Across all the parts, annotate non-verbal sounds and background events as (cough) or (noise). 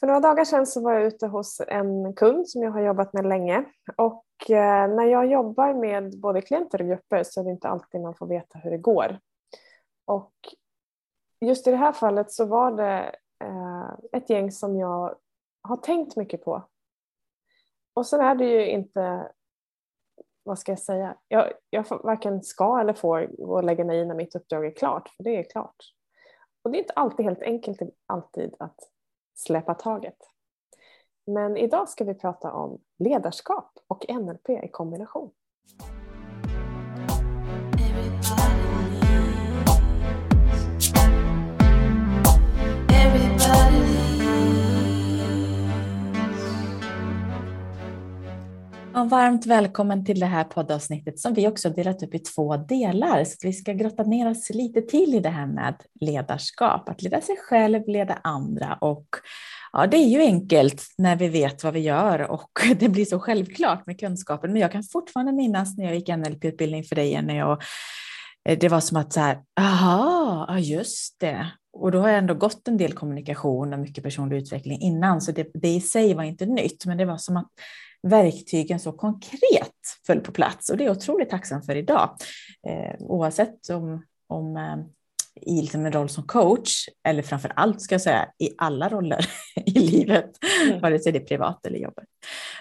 För några dagar sedan så var jag ute hos en kund som jag har jobbat med länge och eh, när jag jobbar med både klienter och grupper så är det inte alltid man får veta hur det går. Och just i det här fallet så var det eh, ett gäng som jag har tänkt mycket på. Och sen är det ju inte, vad ska jag säga, jag, jag varken ska eller får gå och lägga mig i när mitt uppdrag är klart, för det är klart. Och det är inte alltid helt enkelt alltid att släppa taget. Men idag ska vi prata om ledarskap och NLP i kombination. Och varmt välkommen till det här poddavsnittet som vi också delat upp i två delar. Så vi ska grotta ner oss lite till i det här med ledarskap, att leda sig själv, leda andra och ja, det är ju enkelt när vi vet vad vi gör och (laughs) det blir så självklart med kunskapen. Men jag kan fortfarande minnas när jag gick NLP-utbildning för dig Jenny och eh, det var som att så här, aha, just det. Och då har jag ändå gått en del kommunikation och mycket personlig utveckling innan, så det, det i sig var inte nytt, men det var som att verktygen så konkret föll på plats och det är jag otroligt tacksam för idag. Eh, oavsett om, om eh, i liksom en roll som coach, eller framför allt ska jag säga i alla roller (laughs) i livet, mm. vare sig det är privat eller jobbet.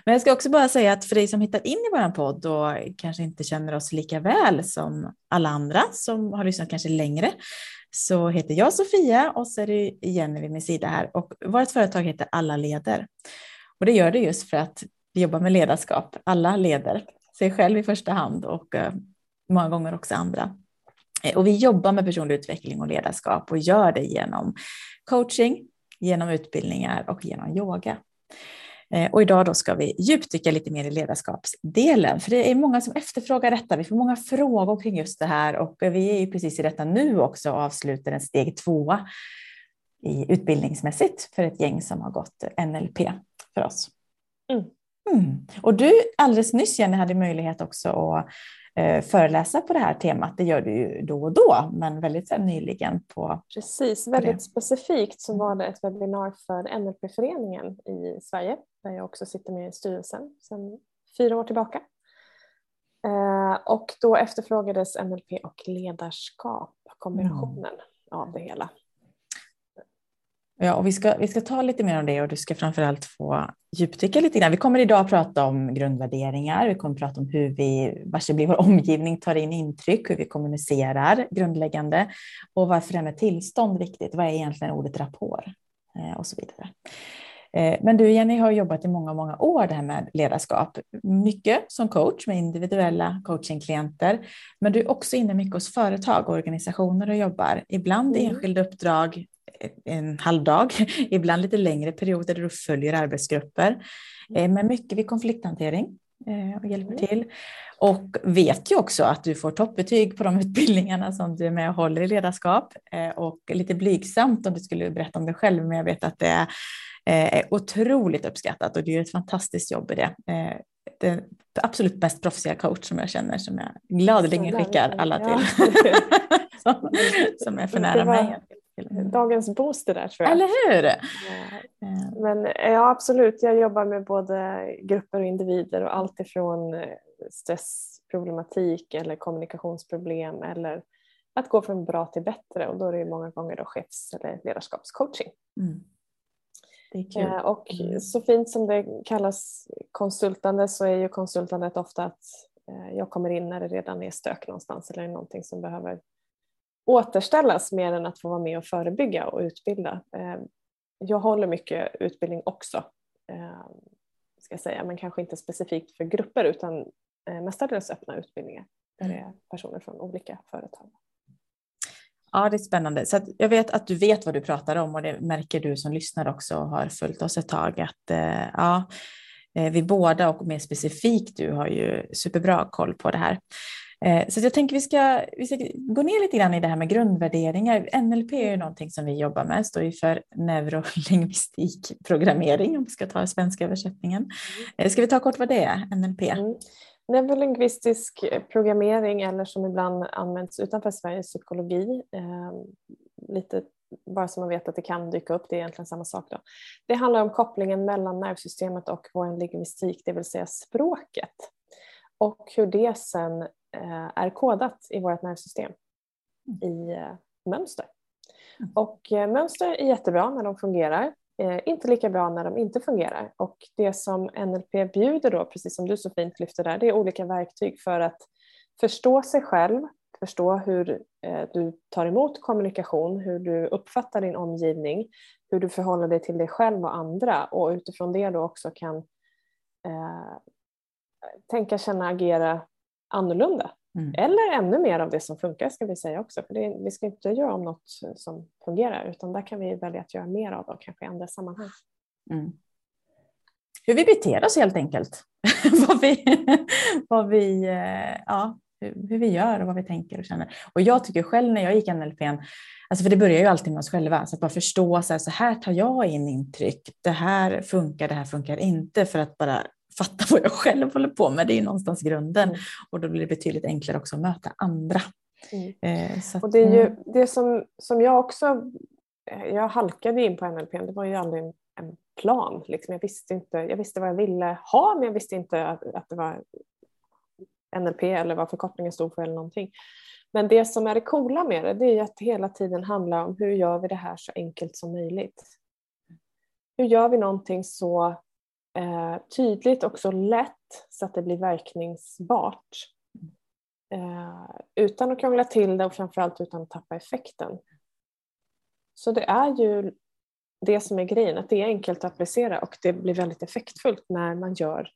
Men jag ska också bara säga att för dig som hittar in i vår podd och kanske inte känner oss lika väl som alla andra som har lyssnat kanske längre, så heter jag Sofia och så är det Jenny vid min sida här och vårt företag heter Alla leder. Och det gör det just för att vi jobbar med ledarskap. Alla leder sig själv i första hand och eh, många gånger också andra. Eh, och vi jobbar med personlig utveckling och ledarskap och gör det genom coaching, genom utbildningar och genom yoga. Eh, och idag då ska vi djupdyka lite mer i ledarskapsdelen, för det är många som efterfrågar detta. Vi får många frågor kring just det här och vi är ju precis i detta nu också och avslutar en steg tvåa i utbildningsmässigt för ett gäng som har gått NLP för oss. Mm. Mm. Och du alldeles nyss Jenny hade möjlighet också att eh, föreläsa på det här temat. Det gör du ju då och då, men väldigt här, nyligen. på Precis, väldigt specifikt så var det ett webbinar för NLP-föreningen i Sverige, där jag också sitter med i styrelsen sedan fyra år tillbaka. Eh, och då efterfrågades NLP och ledarskap, kombinationen mm. av det hela. Ja, och vi ska, vi ska ta lite mer om det och du ska framförallt få djupdyka lite grann. Vi kommer idag att prata om grundvärderingar, vi kommer att prata om hur vi, vars blir vår omgivning tar in intryck, hur vi kommunicerar grundläggande och varför det här med tillstånd viktigt. Vad är egentligen ordet rapport eh, och så vidare. Eh, men du Jenny har jobbat i många, många år det här med ledarskap. Mycket som coach med individuella coachingklienter. Men du är också inne mycket hos företag och organisationer och jobbar. Ibland mm. enskilda uppdrag, en halv dag, (laughs) ibland lite längre perioder där du följer arbetsgrupper. Eh, men mycket vid konflikthantering eh, och hjälper mm. till. Och vet ju också att du får toppbetyg på de (laughs) utbildningarna som du är med och håller i ledarskap. Eh, och lite blygsamt om du skulle berätta om dig själv, men jag vet att det är, är otroligt uppskattat och du gör ett fantastiskt jobb i det. Den absolut mest proffsiga coach som jag känner som jag gladeligen skickar alla till. (laughs) som, som är för nära mig. Dagens booster där tror jag. Eller hur? Men ja absolut, jag jobbar med både grupper och individer och allt ifrån eh, stressproblematik eller kommunikationsproblem eller att gå från bra till bättre och då är det många gånger då chefs eller ledarskapscoaching. Mm. Det är kul. Eh, och mm. så fint som det kallas konsultande så är ju konsultandet ofta att eh, jag kommer in när det redan är stök någonstans eller någonting som behöver återställas mer än att få vara med och förebygga och utbilda. Eh, jag håller mycket utbildning också, eh, ska jag säga, men kanske inte specifikt för grupper utan eh, mestadels öppna utbildningar där det är personer från olika företag. Ja, det är spännande. Så jag vet att du vet vad du pratar om och det märker du som lyssnar också och har följt oss ett tag. Att, ja, vi båda och mer specifikt du har ju superbra koll på det här. Eh, så jag tänker vi ska, vi ska gå ner lite grann i det här med grundvärderingar. NLP är ju någonting som vi jobbar med, står ju för neurolingvistikprogrammering om vi ska ta svenska översättningen. Mm. Eh, ska vi ta kort vad det är, NLP? Mm. Neurolingvistisk programmering eller som ibland används utanför Sverige, psykologi. Eh, lite bara så man vet att det kan dyka upp, det är egentligen samma sak. Då. Det handlar om kopplingen mellan nervsystemet och vår lingvistik, det vill säga språket. Och hur det sen eh, är kodat i vårt nervsystem i eh, mönster. Mm. Och eh, mönster är jättebra när de fungerar, inte lika bra när de inte fungerar. Och det som NLP bjuder då, precis som du så fint lyfter där, det är olika verktyg för att förstå sig själv, förstå hur du tar emot kommunikation, hur du uppfattar din omgivning, hur du förhåller dig till dig själv och andra och utifrån det då också kan tänka, känna, agera annorlunda. Mm. Eller ännu mer av det som funkar ska vi säga också. För det, vi ska inte göra om något som fungerar utan där kan vi välja att göra mer av och kanske i andra sammanhang. Mm. Hur vi beter oss helt enkelt. (laughs) vad vi, vad vi, eh, ja, hur vi gör och vad vi tänker och känner. Och jag tycker själv när jag gick NLP, alltså för det börjar ju alltid med oss själva, så att bara förstå så här, så här tar jag in intryck, det här funkar, det här funkar inte, för att bara fatta vad jag själv håller på med. Det är någonstans grunden mm. och då blir det betydligt enklare också att möta andra. Mm. Eh, att, och det är ju mm. det som, som jag också, eh, jag halkade in på NLP, det var ju aldrig en, en plan. Liksom. Jag, visste inte, jag visste vad jag ville ha men jag visste inte att, att det var NLP eller vad förkortningen stod för eller någonting. Men det som är det coola med det, det är att det hela tiden handlar om hur gör vi det här så enkelt som möjligt. Hur gör vi någonting så eh, tydligt och så lätt så att det blir verkningsbart. Eh, utan att krångla till det och framförallt utan att tappa effekten. Så det är ju det som är grejen, att det är enkelt att applicera och det blir väldigt effektfullt när man gör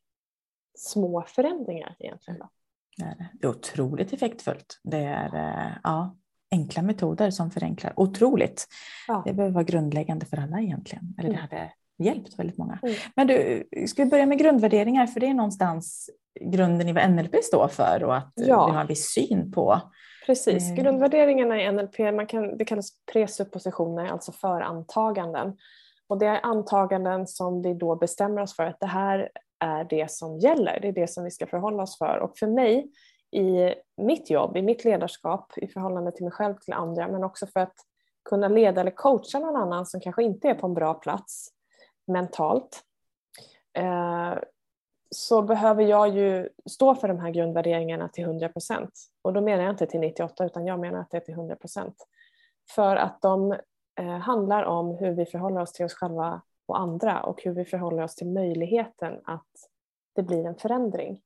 små förändringar egentligen. Då. Det är otroligt effektfullt. Det är eh, ja, enkla metoder som förenklar otroligt. Ja. Det behöver vara grundläggande för alla egentligen. Eller det mm. hade hjälpt väldigt många. Mm. Men du, ska vi börja med grundvärderingar? För det är någonstans grunden i vad NLP står för och att ja. vi har en viss syn på. Precis, mm. grundvärderingarna i NLP man kan, det kallas presuppositioner, alltså förantaganden. Och det är antaganden som vi då bestämmer oss för att det här är det som gäller, det är det som vi ska förhålla oss för. Och för mig i mitt jobb, i mitt ledarskap i förhållande till mig själv till andra men också för att kunna leda eller coacha någon annan som kanske inte är på en bra plats mentalt eh, så behöver jag ju stå för de här grundvärderingarna till 100 procent. Och då menar jag inte till 98 utan jag menar att det är till 100 procent. För att de eh, handlar om hur vi förhåller oss till oss själva och andra och hur vi förhåller oss till möjligheten att det blir en förändring.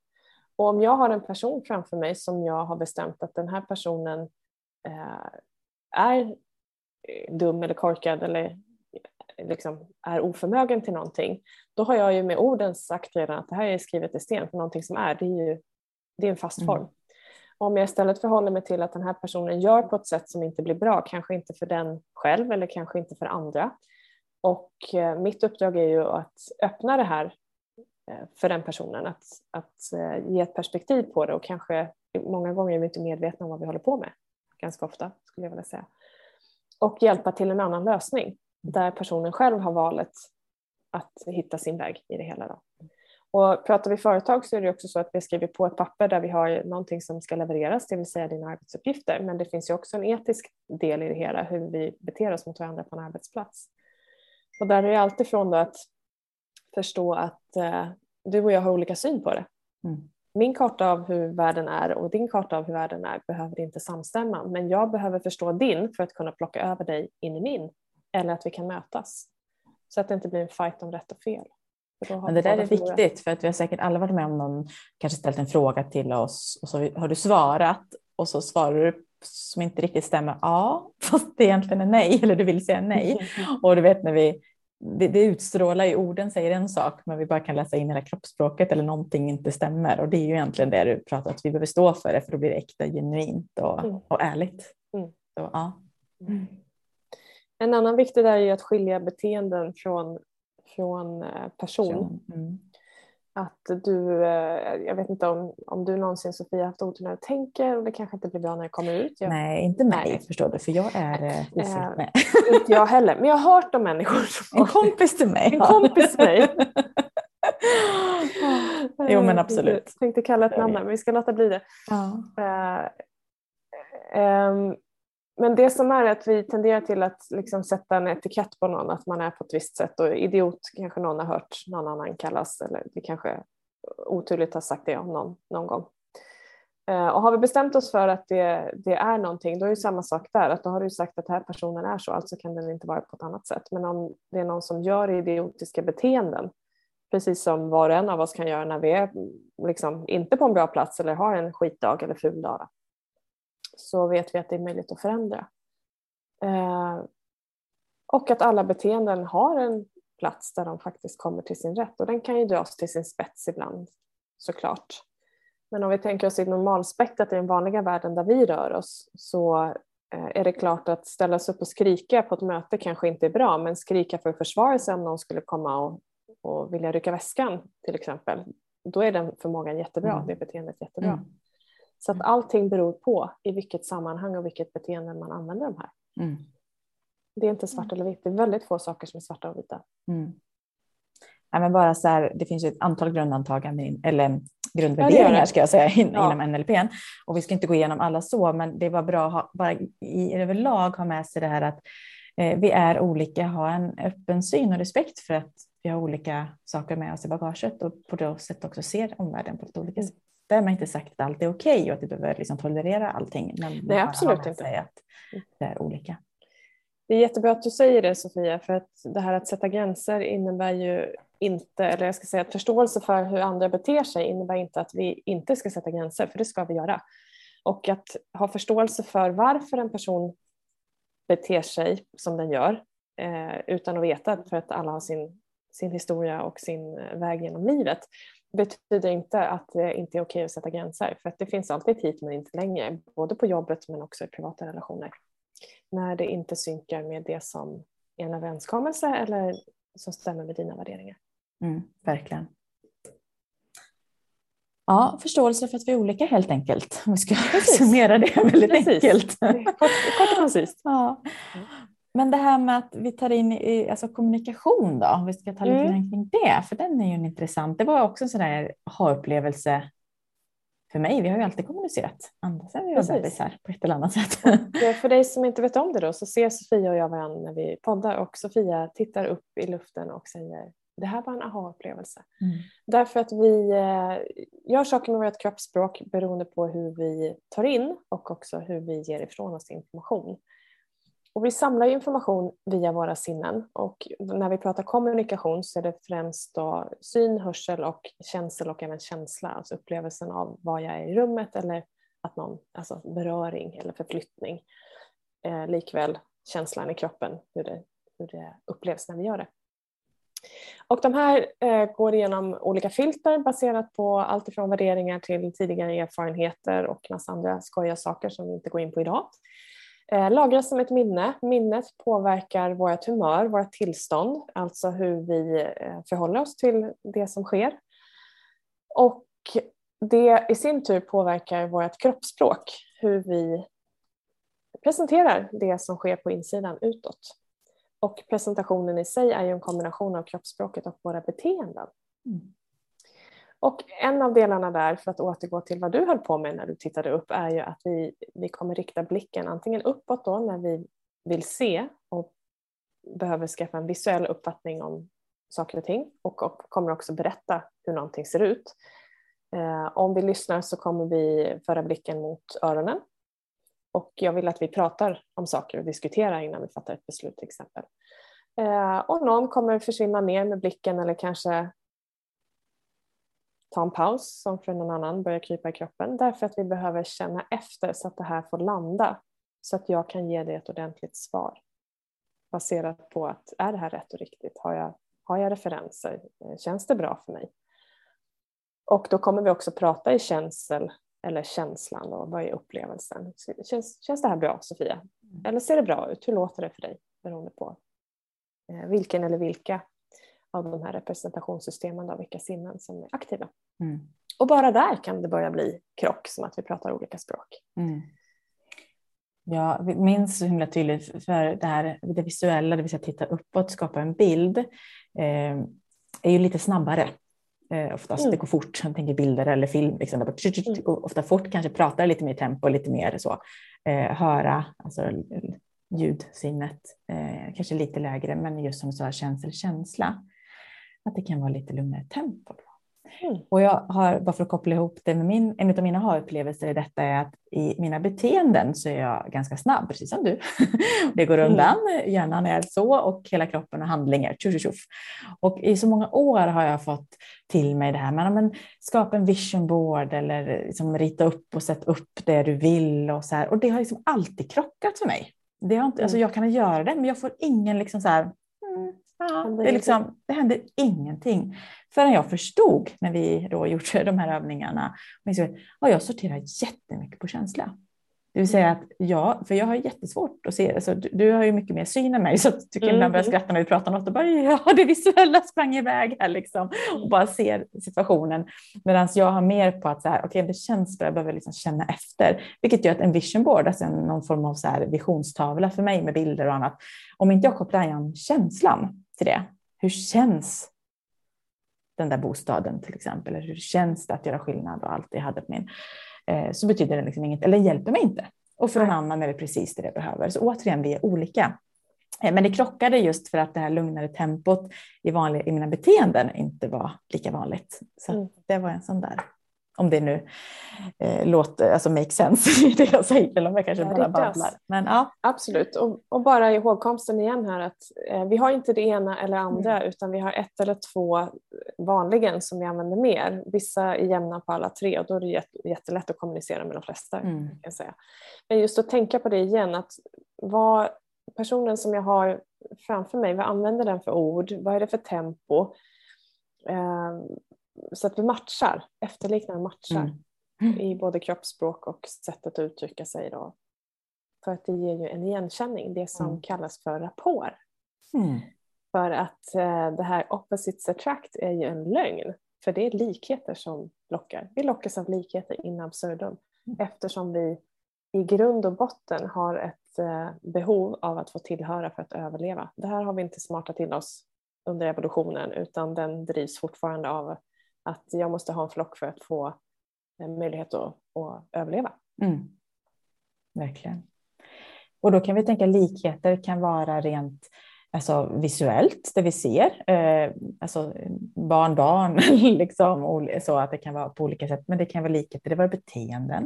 Och om jag har en person framför mig som jag har bestämt att den här personen eh, är dum eller korkad eller liksom är oförmögen till någonting, då har jag ju med orden sagt redan att det här är skrivet i sten för någonting som är, det är ju det är en fast form. Mm. Om jag istället förhåller mig till att den här personen gör på ett sätt som inte blir bra, kanske inte för den själv eller kanske inte för andra. Och eh, mitt uppdrag är ju att öppna det här eh, för den personen, att, att eh, ge ett perspektiv på det och kanske många gånger är vi inte medvetna om vad vi håller på med, ganska ofta skulle jag vilja säga. Och hjälpa till en annan lösning där personen själv har valet att hitta sin väg i det hela. Då. Och pratar vi företag så är det också så att vi skriver på ett papper där vi har någonting som ska levereras, det vill säga dina arbetsuppgifter. Men det finns ju också en etisk del i det hela, hur vi beter oss mot varandra på en arbetsplats. Och där är det alltifrån att förstå att eh, du och jag har olika syn på det. Mm. Min karta av hur världen är och din karta av hur världen är behöver inte samstämma, men jag behöver förstå din för att kunna plocka över dig in i min eller att vi kan mötas. Så att det inte blir en fight om rätt och fel. Men det där är viktigt för att vi har säkert alla varit med om någon kanske ställt en fråga till oss och så har du svarat och så svarar du som inte riktigt stämmer. Ja, (laughs) fast det egentligen är nej eller du vill säga nej. (laughs) Och du vet när vi det, utstrålar i orden säger en sak, men vi bara kan läsa in hela kroppsspråket eller någonting inte stämmer. Och det är ju egentligen det du pratar att vi behöver stå för det, för då blir det äkta, genuint och, mm. och ärligt. Mm. Så, ja. Mm. En annan viktig där är att skilja beteenden från, från eh, person. Mm. Att du, eh, jag vet inte om, om du någonsin Sofia haft otur när du tänker och det kanske inte blir bra när det kommer ut. Jag, nej, inte mig nej. förstår du, för jag är eh, ofritt med. inte jag heller, men jag har hört om människor som... (laughs) En kompis till mig. En kompis till mig. (laughs) jo men absolut. Jag tänkte kalla ett namn men vi ska låta bli det. Ja. Uh, um, men det som är att vi tenderar till att liksom sätta en etikett på någon, att man är på ett visst sätt och idiot kanske någon har hört någon annan kallas eller vi kanske oturligt har sagt det om någon någon gång. Eh, och har vi bestämt oss för att det, det, är någonting, då är det samma sak där, att då har du sagt att den här personen är så, alltså kan den inte vara på ett annat sätt. Men om det är någon som gör idiotiska beteenden, precis som var och en av oss kan göra när vi är liksom inte på en bra plats eller har en skitdag eller ful dag, så vet vi att det är möjligt att förändra. Eh, och att alla beteenden har en plats där de faktiskt kommer till sin rätt och den kan ju dras till sin spets ibland såklart. Men om vi tänker oss i normalspektrat i den vanliga världen där vi rör oss så eh, är det klart att ställa sig upp och skrika på ett möte kanske inte är bra men skrika för att försvara sig om någon skulle komma och, och vilja rycka väskan till exempel. Då är den förmågan jättebra, mm. det beteendet jättebra. Mm. Så att allting beror på i vilket sammanhang och vilket beteende man använder de här. Mm. Det är inte svart eller vitt, det är väldigt få saker som är svarta och vita. Mm. Ja, men bara så här, det finns ett antal grundantaganden, eller grundvärderingar ska jag säga in, ja. inom NLP. Och vi ska inte gå igenom alla så, men det var bra att ha, bara i, överlag ha med sig det här att eh, vi är olika, ha en öppen syn och respekt för att vi har olika saker med oss i bagaget och på det sättet också ser omvärlden på ett olika mm. sätt. Därmed inte sagt att allt är okej okay och att vi behöver liksom tolerera allting. Men Nej, absolut inte. Att det är olika. Det är jättebra att du säger det Sofia, för att det här att sätta gränser innebär ju inte, eller jag ska säga att förståelse för hur andra beter sig innebär inte att vi inte ska sätta gränser, för det ska vi göra. Och att ha förståelse för varför en person beter sig som den gör eh, utan att veta, för att alla har sin, sin historia och sin väg genom livet, betyder inte att det inte är okej att sätta gränser. För att det finns alltid hit men inte längre, både på jobbet men också i privata relationer. När det inte synkar med det som är en överenskommelse eller som stämmer med dina värderingar. Mm, verkligen. Ja, förståelse för att vi är olika helt enkelt. Om vi ska Precis. summera det väldigt Precis. enkelt. Kort, kort och koncist. Ja. Men det här med att vi tar in i, alltså kommunikation då, om vi ska ta lite mm. kring det, för den är ju en intressant. Det var också en sån där ha-upplevelse för mig. Vi har ju alltid kommunicerat, ända sedan vi var bebisar på ett eller annat sätt. Och för dig som inte vet om det då så ser Sofia och jag varandra när vi poddar och Sofia tittar upp i luften och säger det här var en aha-upplevelse. Mm. Därför att vi eh, gör saker med vårt kroppsspråk beroende på hur vi tar in och också hur vi ger ifrån oss information. Och vi samlar information via våra sinnen och när vi pratar kommunikation så är det främst då syn, hörsel och känsel och även känsla, alltså upplevelsen av var jag är i rummet eller att någon, alltså beröring eller förflyttning. Eh, likväl känslan i kroppen, hur det, hur det upplevs när vi gör det. Och de här eh, går igenom olika filter baserat på allt ifrån värderingar till tidigare erfarenheter och massa andra skojiga saker som vi inte går in på idag. Eh, lagras som ett minne. Minnet påverkar vårt humör, vårt tillstånd, alltså hur vi eh, förhåller oss till det som sker. Och det i sin tur påverkar vårt kroppsspråk, hur vi presenterar det som sker på insidan utåt. Och presentationen i sig är ju en kombination av kroppsspråket och våra beteenden. Mm. Och en av delarna där, för att återgå till vad du höll på med när du tittade upp, är ju att vi, vi kommer rikta blicken antingen uppåt då när vi vill se och behöver skaffa en visuell uppfattning om saker och ting och, och kommer också berätta hur någonting ser ut. Eh, om vi lyssnar så kommer vi föra blicken mot öronen och jag vill att vi pratar om saker och diskuterar innan vi fattar ett beslut till exempel. Eh, och någon kommer försvinna ner med blicken eller kanske ta en paus som för någon annan börjar krypa i kroppen därför att vi behöver känna efter så att det här får landa så att jag kan ge dig ett ordentligt svar baserat på att är det här rätt och riktigt? Har jag, har jag referenser? Känns det bra för mig? Och då kommer vi också prata i känsel eller känslan och vad är upplevelsen? Känns, känns det här bra Sofia? Mm. Eller ser det bra ut? Hur låter det för dig? Beroende på eh, vilken eller vilka av de här representationssystemen, då, vilka sinnen som är aktiva. Mm. Och bara där kan det börja bli krock, som att vi pratar olika språk. Mm. Jag minns så himla tydligt för det här det visuella, det vill säga titta uppåt, skapa en bild, eh, är ju lite snabbare Eh, oftast mm. det går fort, jag tänker bilder eller film, liksom, det går ofta fort, kanske pratar lite mer tempo, lite mer så. Eh, höra, alltså ljudsinnet, eh, kanske lite lägre, men just som du sa, känsel, känsla. Att det kan vara lite lugnare tempo. Då. Mm. Och jag har, bara för att koppla ihop det med min, en av mina aha-upplevelser i detta är att i mina beteenden så är jag ganska snabb, precis som du. (laughs) det går mm. undan, mm. hjärnan är så och hela kroppen och handlingar, tjuff, tjuff. Och i så många år har jag fått till mig det här, men, men skapa en vision board eller liksom rita upp och sätta upp det du vill och så här. Och det har liksom alltid krockat för mig. Det har inte, alltså mm. jag kan göra det, men jag får ingen liksom så här, mm, Ja, det, liksom, det hände ingenting förrän jag förstod när vi då gjorde (laughs) de här övningarna. Och jag sorterar jättemycket på känsla. Det vill säga att ja, för jag har jättesvårt att se, alltså, du, du har ju mycket mer syn än mig så jag tycker mm. ibland börjar skratta när vi pratar om något och bara ja, det visuella sprang iväg här liksom och bara ser situationen. Medan jag har mer på att så här, okay, det känns bra, jag behöver liksom känna efter, vilket gör att en vision board, alltså någon form av så här visionstavla för mig med bilder och annat, om inte jag kopplar igen känslan till det. Hur känns den där bostaden till exempel? Eller hur känns det att göra skillnad och allt det jag hade på min? Eh, så betyder det liksom inget, eller hjälper mig inte. Och för en annan är det precis det jag behöver. Så återigen, vi är olika. Eh, men det krockade just för att det här lugnare tempot i, vanliga, i mina beteenden inte var lika vanligt. Så mm. det var en sån där om det nu eh, låter, alltså make sense (laughs) i det jag säger eller om jag kanske ja, bara babblar. Men, ja. Absolut, och, och, bara ihågkomsten igen här att eh, vi har inte det ena eller andra mm. utan vi har ett eller två vanligen som vi använder mer. Vissa är jämna på alla tre och då är det jätte, jättelätt att kommunicera med de flesta. Mm. Kan säga. Men just att tänka på det igen att vad personen som jag har framför mig, vad använder den för ord? Vad är det för tempo? Eh, så att vi matchar, efterliknar matchar mm. i både kroppsspråk och sättet att uttrycka sig. Då. För att det ger ju en igenkänning, det som mm. kallas för rapport. Mm. För att eh, det här opposites attract är ju en lögn. För det är likheter som lockar. Vi lockas av likheter in absurdum mm. eftersom vi i grund och botten har ett eh, behov av att få tillhöra för att överleva. Det här har vi inte smartat till oss under evolutionen utan den drivs fortfarande av att jag måste ha en flock för att få en möjlighet att, att överleva. Mm. Verkligen. Och då kan vi tänka likheter kan vara rent alltså visuellt, det vi ser, eh, alltså barn, barn, (laughs) liksom, så att det kan vara på olika sätt, men det kan vara likheter i våra beteenden.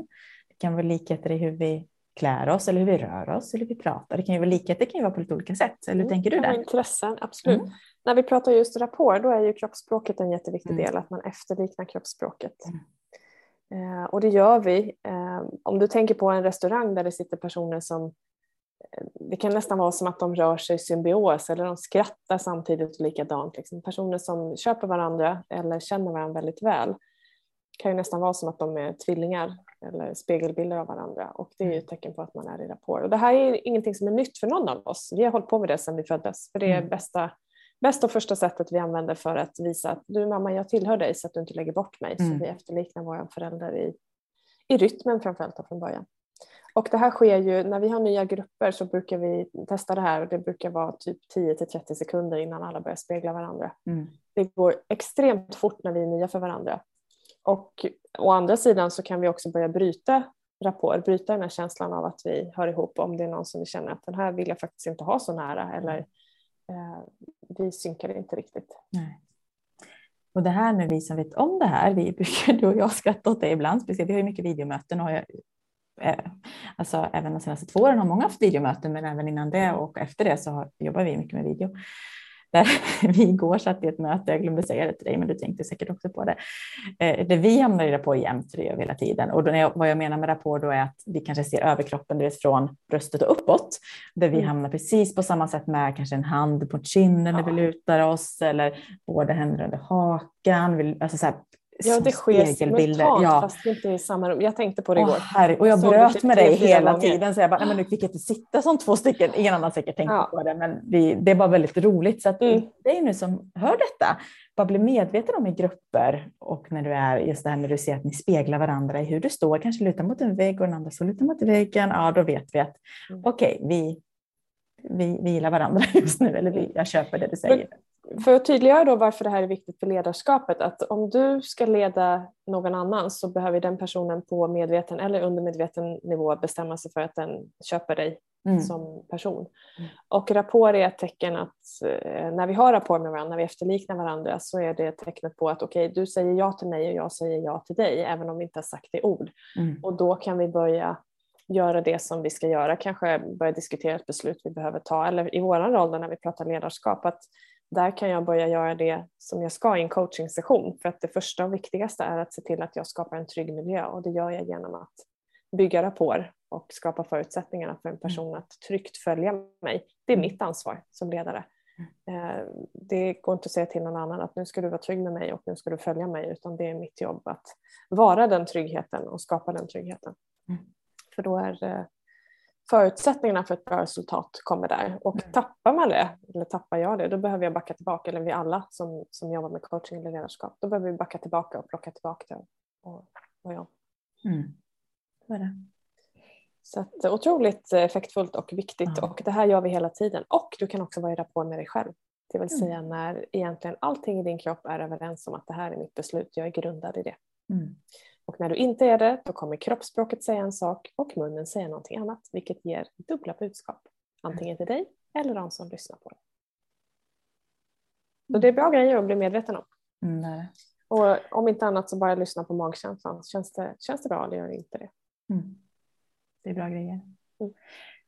Det kan vara likheter i hur vi klär oss eller hur vi rör oss eller hur vi pratar. Det kan ju vara likheter, det kan ju vara på lite olika sätt. Eller hur mm, tänker du där? Intressen, absolut. Mm. När vi pratar just rapport, då är ju kroppsspråket en jätteviktig mm. del, att man efterliknar kroppsspråket. Mm. Eh, och det gör vi. Eh, om du tänker på en restaurang där det sitter personer som eh, det kan nästan vara som att de rör sig i symbios eller de skrattar samtidigt likadant. Liksom. Personer som köper varandra eller känner varandra väldigt väl kan ju nästan vara som att de är tvillingar eller spegelbilder av varandra och det är ju ett tecken på att man är i rapport. Och det här är ingenting som är nytt för någon av oss. Vi har hållit på med det sedan vi föddes för det är mm. bästa bästa och första sättet vi använder för att visa att du mamma, jag tillhör dig så att du inte lägger bort mig. Mm. Så vi efterliknar våra föräldrar i, i rytmen framförallt från början. Och det här sker ju när vi har nya grupper så brukar vi testa det här och det brukar vara typ 10 till 30 sekunder innan alla börjar spegla varandra. Mm. Det går extremt fort när vi är nya för varandra. Och å andra sidan så kan vi också börja bryta rapport, bryta den här känslan av att vi hör ihop om det är någon som vi känner att den här vill jag faktiskt inte ha så nära eller eh, vi synkar inte riktigt. Nej. Och det här med vi som vet om det här, vi brukar, (laughs) du och jag skratta åt det ibland, speciellt vi har ju mycket videomöten och jag, eh, alltså även de senaste två åren har många haft videomöten, men även innan det och efter det så har, jobbar vi mycket med video där (laughs) vi igår satt i ett möte, jag glömde säga det till dig, men du tänkte säkert också på det, eh, där vi hamnar i rapport jämt, det gör vi hela tiden. Och då jag, vad jag menar med rapport då är att vi kanske ser överkroppen det från bröstet och uppåt, där vi mm. hamnar precis på samma sätt med kanske en hand på kinden när vi lutar oss, eller båda händer under hakan, alltså så här, Ja, det sker simultant ja. fast inte i samma rum. Jag tänkte på det igår. Herre, och jag bröt typ med dig hela gånger. tiden så jag bara, nej men nu fick jag inte sitta som två stycken. Ingen annan säkert tänkte ja. på det, men det, det var väldigt roligt. Så att mm. det är nu som hör detta, bara bli medveten om i grupper och när du är just det här när du ser att ni speglar varandra i hur du står, kanske lutar mot en vägg och den andra står lutar mot väggen. Ja, då vet vi att mm. okej, okay, vi, vi, vi gillar varandra (laughs) just nu, eller vi, jag köper det du säger. För att tydliggöra då varför det här är viktigt för ledarskapet, att om du ska leda någon annan så behöver den personen på medveten eller undermedveten nivå bestämma sig för att den köper dig mm. som person. Mm. Och rapport är ett tecken att eh, när vi har rapport med varandra, när vi efterliknar varandra så är det tecknet på att okej, okay, du säger ja till mig och jag säger ja till dig, även om vi inte har sagt det i ord. Mm. Och då kan vi börja göra det som vi ska göra, kanske börja diskutera ett beslut vi behöver ta, eller i vår roll när vi pratar ledarskap, att där kan jag börja göra det som jag ska i en coachingsession för att det första och viktigaste är att se till att jag skapar en trygg miljö och det gör jag genom att bygga rapport och skapa förutsättningarna för en mm. person att tryggt följa mig. Det är mm. mitt ansvar som ledare. Mm. Eh, det går inte att säga till någon annan att nu ska du vara trygg med mig och nu ska du följa mig utan det är mitt jobb att vara den tryggheten och skapa den tryggheten. För då är eh, förutsättningarna för ett bra resultat kommer där. Och mm. tappar man det, eller tappar jag det, då behöver jag backa tillbaka, eller vi alla som, som jobbar med coaching eller ledarskap, då behöver vi backa tillbaka och plocka tillbaka det. Och, och ja. Mm. Det. Så att, otroligt effektfullt och viktigt ja. och det här gör vi hela tiden. Och du kan också vara i rapport med dig själv. Det vill säga när egentligen allting i din kropp är överens om att det här är mitt beslut, jag är grundad i det. Mm. Och när du inte är det, då kommer kroppsspråket säga en sak och munnen säga någonting annat, vilket ger dubbla budskap. Antingen till dig eller de som lyssnar på dig. Så det är bra grejer att bli medveten om. Mm, och om inte annat så bara lyssna på magkänslan. Känns det, känns det bra eller gör det inte det? Mm. Det är bra grejer. Mm.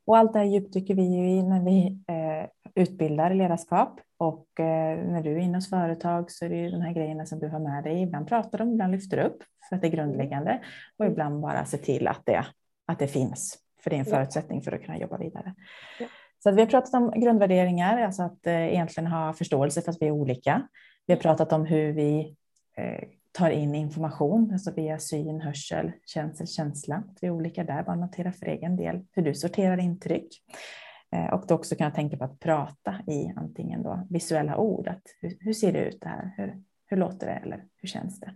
Och allt det här djupdyker vi ju i när vi eh, utbildar ledarskap och eh, när du är inne hos företag så är det ju de här grejerna som du har med dig. Ibland pratar om, ibland lyfter du upp för att det är grundläggande och ibland bara se till att det, att det finns. För det är en förutsättning för att kunna jobba vidare. Ja. Så vi har pratat om grundvärderingar, alltså att eh, egentligen ha förståelse för att vi är olika. Vi har pratat om hur vi eh, tar in information, alltså via syn, hörsel, känsel, känsla. Vi är olika där, bara notera för egen del hur du sorterar intryck. Eh, och då också kunna tänka på att prata i antingen då visuella ord. Att hur, hur ser det ut det här? Hur, hur låter det eller hur känns det?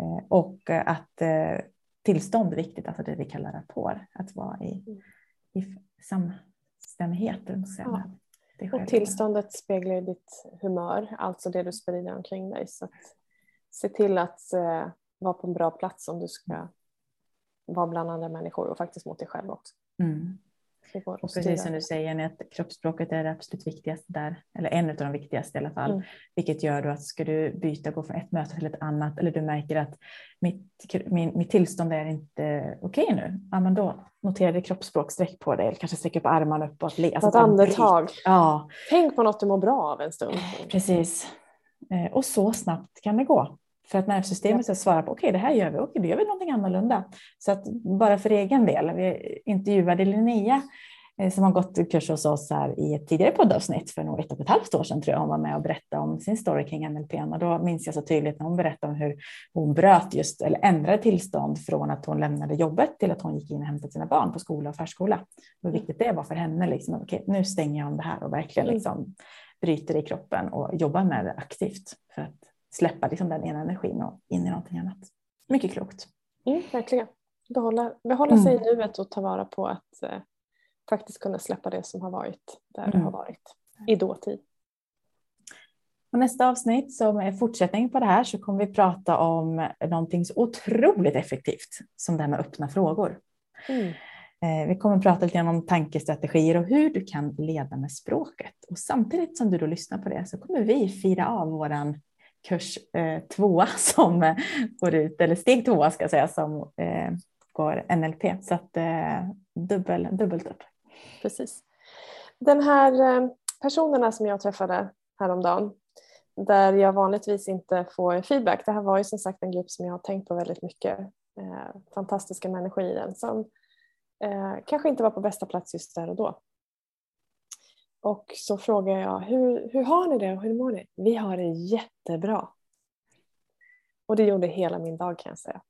Eh, och att eh, tillstånd är viktigt, alltså det vi kallar rapport, att vara i, i samstämmighet. Ja. Och tillståndet speglar ditt humör, alltså det du sprider omkring dig. Så se till att eh, vara på en bra plats om du ska vara bland andra människor och faktiskt mot dig själv också. Mm. Och precis som du säger, att kroppsspråket är det absolut viktigaste där, eller en av de viktigaste i alla fall, mm. vilket gör då att ska du byta, gå från ett möte till ett annat, eller du märker att mitt, min, mitt tillstånd är inte okej okay nu, ja, men då notera det kroppsspråk, sträck på dig, eller kanske sträcka upp armarna uppåt. Alltså ett andetag. Ja. Tänk på något du mår bra av en stund. Precis. Eh, och så snabbt kan det gå. För att nervsystemet ska svara på okej, okay, det här gör vi, okej, okay, då gör vi någonting annorlunda. Så att bara för egen del, vi intervjuade Linnea eh, som har gått kurs hos oss här i ett tidigare poddavsnitt för nog ett och ett halvt år sedan tror jag hon var med och berättade om sin story kring NLP och då minns jag så tydligt när hon berättade om hur hon bröt just eller ändrade tillstånd från att hon lämnade jobbet till att hon gick in och hämtade sina barn på skola och förskola. Hur viktigt det var för henne liksom. Okej, nu stänger jag om det här och verkligen mm. liksom bryter i kroppen och jobbar med det aktivt för att släppa liksom den ena energin och in i någonting annat. Mycket klokt. Mm, verkligen. Behålla, behålla mm. sig i nuet och ta vara på att eh, faktiskt kunna släppa det som har varit där mm. det har varit i dåtid. Och nästa avsnitt som är fortsättning på det här så kommer vi prata om någonting så otroligt effektivt som det här med öppna frågor. Mm. Eh, vi kommer prata lite om tankestrategier och hur du kan leda med språket. Och samtidigt som du då lyssnar på det så kommer vi fira av våran kurs eh, tvåa (laughs) som går ut, eller steg tvåa ska jag säga, som eh, går NLP. Så att eh, dubbel, dubbelt upp. Precis. Den här eh, personerna som jag träffade häromdagen, där jag vanligtvis inte får feedback. Det här var ju som sagt en grupp som jag har tänkt på väldigt mycket. Eh, fantastiska människor i den som eh, kanske inte var på bästa plats just där och då. Och så frågar jag, hur, hur har ni det och hur mår ni? Vi har det jättebra. Och det gjorde hela min dag kan jag säga.